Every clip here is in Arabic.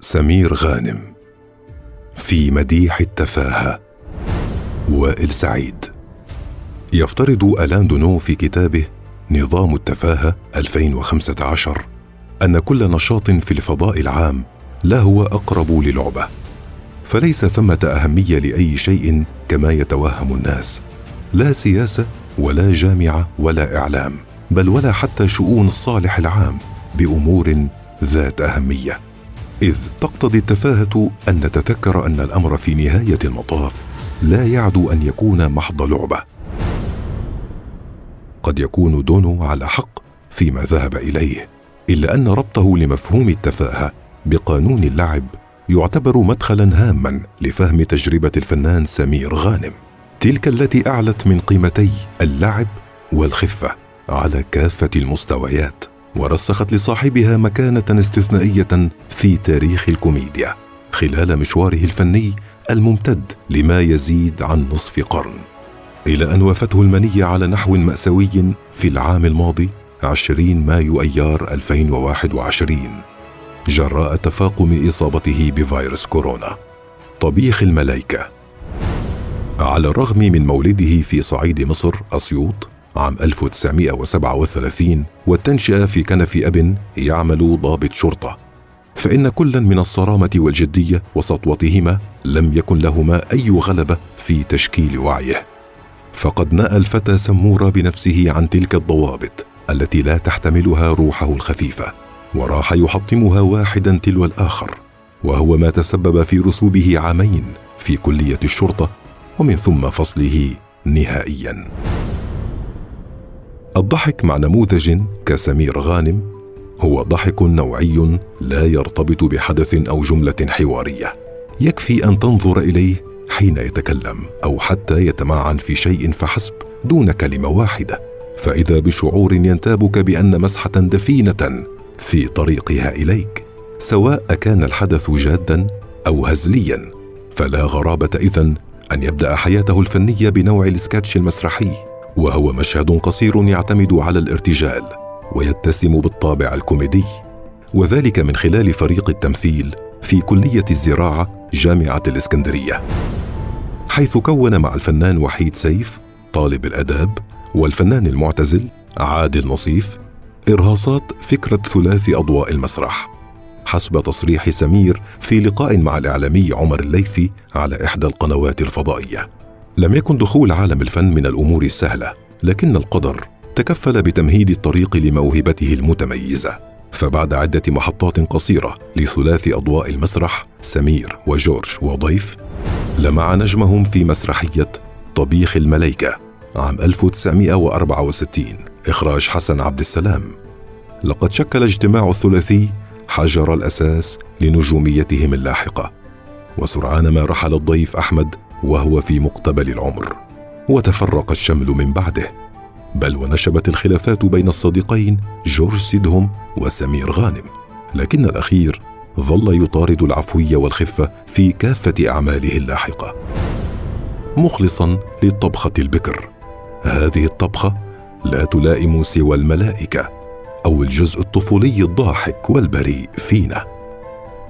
سمير غانم في مديح التفاهة وائل سعيد. يفترض الان دونو في كتابه نظام التفاهة 2015 أن كل نشاط في الفضاء العام لا هو أقرب للعبة فليس ثمة أهمية لأي شيء كما يتوهم الناس لا سياسة ولا جامعة ولا إعلام بل ولا حتى شؤون الصالح العام بأمور ذات أهمية. إذ تقتضي التفاهة أن نتذكر أن الأمر في نهاية المطاف لا يعدو أن يكون محض لعبة. قد يكون دونو على حق فيما ذهب إليه إلا أن ربطه لمفهوم التفاهة بقانون اللعب يعتبر مدخلا هاما لفهم تجربة الفنان سمير غانم. تلك التي أعلت من قيمتي اللعب والخفة على كافة المستويات. ورسخت لصاحبها مكانة استثنائية في تاريخ الكوميديا خلال مشواره الفني الممتد لما يزيد عن نصف قرن. إلى أن وافته المنيه على نحو مأساوي في العام الماضي 20 مايو أيار 2021 جراء تفاقم إصابته بفيروس كورونا. طبيخ الملائكه على الرغم من مولده في صعيد مصر أسيوط عام 1937 والتنشئة في كنف أب يعمل ضابط شرطة. فإن كلا من الصرامة والجدية وسطوتهما لم يكن لهما أي غلبة في تشكيل وعيه. فقد نأى الفتى سمورة بنفسه عن تلك الضوابط التي لا تحتملها روحه الخفيفة وراح يحطمها واحدا تلو الآخر وهو ما تسبب في رسوبه عامين في كلية الشرطة ومن ثم فصله نهائيا. الضحك مع نموذج كسمير غانم هو ضحك نوعي لا يرتبط بحدث أو جملة حوارية. يكفي أن تنظر إليه حين يتكلم أو حتى يتمعن في شيء فحسب دون كلمة واحدة. فإذا بشعور ينتابك بأن مسحة دفينة في طريقها إليك سواء كان الحدث جادا أو هزليا فلا غرابة إذن أن يبدأ حياته الفنية بنوع السكتش المسرحي. وهو مشهد قصير يعتمد على الارتجال ويتسم بالطابع الكوميدي. وذلك من خلال فريق التمثيل في كلية الزراعة جامعة الإسكندرية. حيث كون مع الفنان وحيد سيف طالب الأداب والفنان المعتزل عادل نصيف إرهاصات فكرة ثلاثي أضواء المسرح. حسب تصريح سمير في لقاء مع الإعلامي عمر الليثي على إحدى القنوات الفضائية. لم يكن دخول عالم الفن من الأمور السهلة لكن القدر تكفل بتمهيد الطريق لموهبته المتميزة. فبعد عدة محطات قصيرة لثلاث أضواء المسرح سمير وجورج وضيف لمع نجمهم في مسرحية طبيخ الملايكة عام 1964 إخراج حسن عبد السلام. لقد شكل اجتماع الثلاثي حجر الأساس لنجوميتهم اللاحقة. وسرعان ما رحل الضيف أحمد وهو في مقتبل العمر وتفرق الشمل من بعده. بل ونشبت الخلافات بين الصديقين جورج سيدهم وسمير غانم. لكن الأخير ظل يطارد العفوية والخفة في كافة أعماله اللاحقة. مخلصا للطبخة البكر. هذه الطبخة لا تلائم سوى الملائكة أو الجزء الطفولي الضاحك والبريء فينا.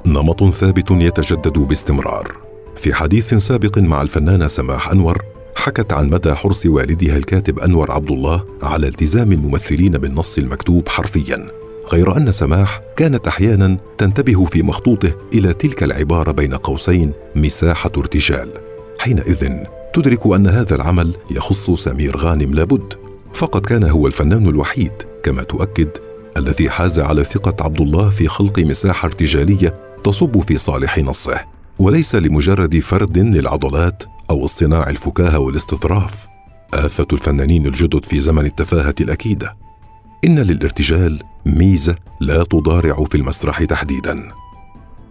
نمط ثابت يتجدد باستمرار. في حديث سابق مع الفنانة سماح أنور حكت عن مدى حرص والدها الكاتب أنور عبد الله على التزام الممثلين بالنص المكتوب حرفيا غير أن سماح كانت أحيانا تنتبه في مخطوطه إلى تلك العبارة بين قوسين مساحة ارتجال. حينئذ تدرك أن هذا العمل يخص سمير غانم لابد فقد كان هو الفنان الوحيد كما تؤكد الذي حاز على ثقة عبد الله في خلق مساحة ارتجالية تصب في صالح نصه. وليس لمجرد فرد للعضلات أو اصطناع الفكاهة والاستظراف. آفة الفنانين الجدد في زمن التفاهة الأكيدة. إن للارتجال ميزة لا تضارع في المسرح تحديدا.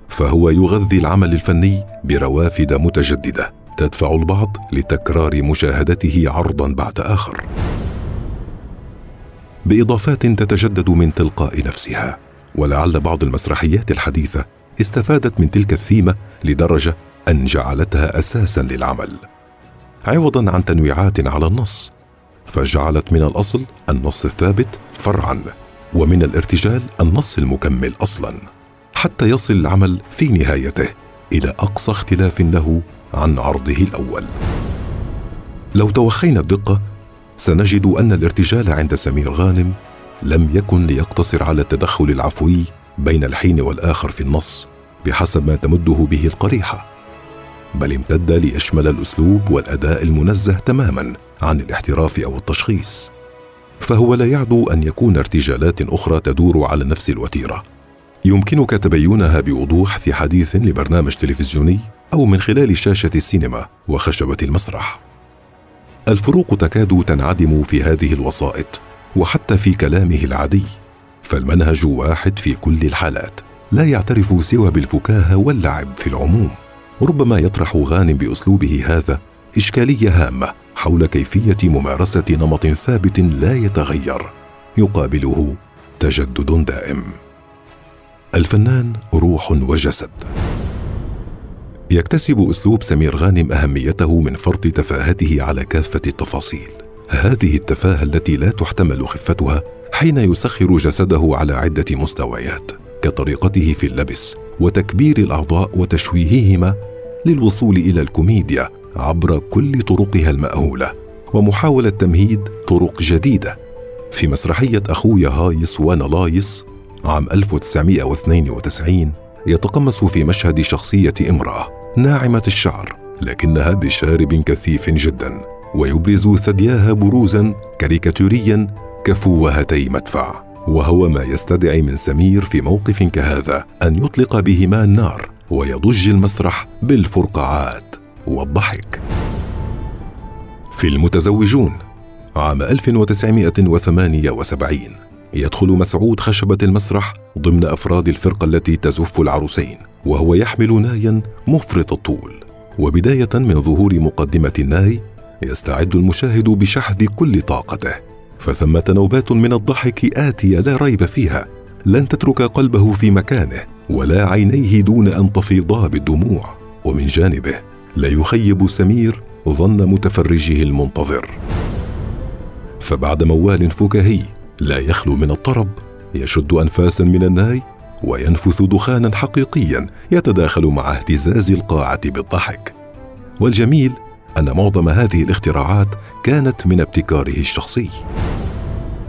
فهو يغذي العمل الفني بروافد متجددة تدفع البعض لتكرار مشاهدته عرضا بعد آخر. بإضافات تتجدد من تلقاء نفسها ولعل بعض المسرحيات الحديثة استفادت من تلك الثيمة لدرجة أن جعلتها أساسا للعمل عوضا عن تنويعات على النص فجعلت من الأصل النص الثابت فرعا ومن الارتجال النص المكمل أصلا حتى يصل العمل في نهايته إلى أقصى اختلاف له عن عرضه الأول. لو توخينا الدقة سنجد أن الارتجال عند سمير غانم لم يكن ليقتصر على التدخل العفوي بين الحين والآخر في النص بحسب ما تمده به القريحة بل امتد ليشمل الأسلوب والأداء المنزه تماما عن الاحتراف أو التشخيص. فهو لا يعدو أن يكون ارتجالات أخرى تدور على نفس الوتيرة. يمكنك تبينها بوضوح في حديث لبرنامج تلفزيوني أو من خلال شاشة السينما وخشبة المسرح. الفروق تكاد تنعدم في هذه الوسائط وحتى في كلامه العادي. فالمنهج واحد في كل الحالات. لا يعترف سوى بالفكاهة واللعب في العموم. ربما يطرح غانم بأسلوبه هذا إشكالية هامة حول كيفية ممارسة نمط ثابت لا يتغير. يقابله تجدد دائم. الفنان روح وجسد. يكتسب أسلوب سمير غانم أهميته من فرط تفاهته على كافة التفاصيل. هذه التفاهة التي لا تحتمل خفتها حين يسخر جسده على عدة مستويات كطريقته في اللبس وتكبير الأعضاء وتشويههما للوصول إلى الكوميديا عبر كل طرقها المأهولة ومحاولة تمهيد طرق جديدة. في مسرحية اخويا هايس وأنا لايس عام 1992 يتقمص في مشهد شخصية امرأة ناعمة الشعر لكنها بشارب كثيف جدا ويبرز ثدياها بروزا كاريكاتوريا كفوهتي مدفع وهو ما يستدعي من سمير في موقف كهذا أن يطلق بهما النار ويضج المسرح بالفرقعات. والضحك. في المتزوجون عام 1978 يدخل مسعود خشبة المسرح ضمن أفراد الفرقة التي تزف العروسين وهو يحمل نايا مفرط الطول. وبداية من ظهور مقدمة الناي يستعد المشاهد بشحذ كل طاقته. فثمة نوبات من الضحك آتية لا ريب فيها. لن تترك قلبه في مكانه ولا عينيه دون أن تفيضا بالدموع. ومن جانبه لا يخيب سمير ظن متفرجه المنتظر. فبعد موال فكاهي لا يخلو من الطرب يشد أنفاسا من الناي وينفث دخانا حقيقيا يتداخل مع اهتزاز القاعة بالضحك. والجميل أن معظم هذه الاختراعات كانت من ابتكاره الشخصي.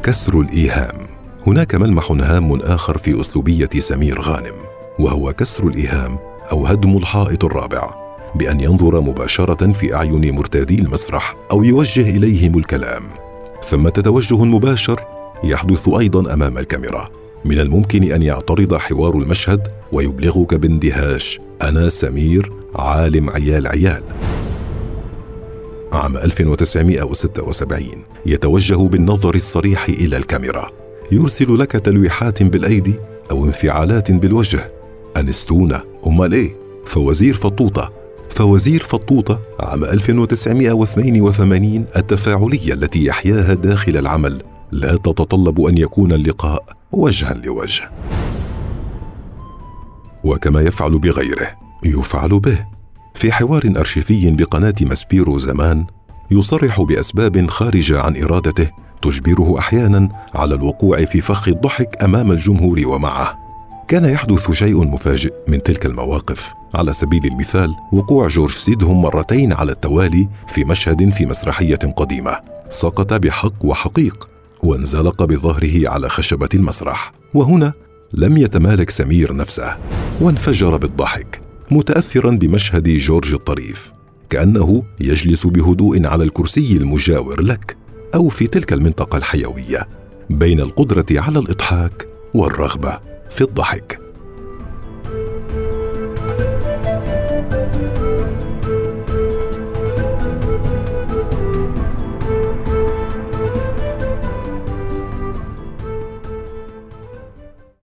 كسر الإيهام. هناك ملمح هام آخر في أسلوبية سمير غانم وهو كسر الإيهام أو هدم الحائط الرابع بأن ينظر مباشرة في أعين مرتادي المسرح أو يوجه اليهم الكلام. ثم توجه مباشر يحدث أيضا أمام الكاميرا. من الممكن أن يعترض حوار المشهد ويبلغك باندهاش أنا سمير عالم عيال عيال. عام 1976 يتوجه بالنظر الصريح إلى الكاميرا. يرسل لك تلويحات بالأيدي أو انفعالات بالوجه. أنستونا امال إيه فوزير فطوطة. فوزير فطوطة عام 1982 التفاعلية التي يحياها داخل العمل. لا تتطلب أن يكون اللقاء وجها لوجه. وكما يفعل بغيره يفعل به. في حوار أرشيفي بقناة ماسبيرو زمان يصرح بأسباب خارجة عن إرادته تجبره أحيانا على الوقوع في فخ الضحك أمام الجمهور ومعه. كان يحدث شيء مفاجئ من تلك المواقف. على سبيل المثال وقوع جورج سيدهم مرتين على التوالي في مشهد في مسرحية قديمة. سقط بحق وحقيق وانزلق بظهره على خشبة المسرح. وهنا لم يتمالك سمير نفسه وانفجر بالضحك. متاثرا بمشهد جورج الطريف كأنه يجلس بهدوء على الكرسي المجاور لك أو في تلك المنطقة الحيوية بين القدرة على الإضحاك والرغبة في الضحك.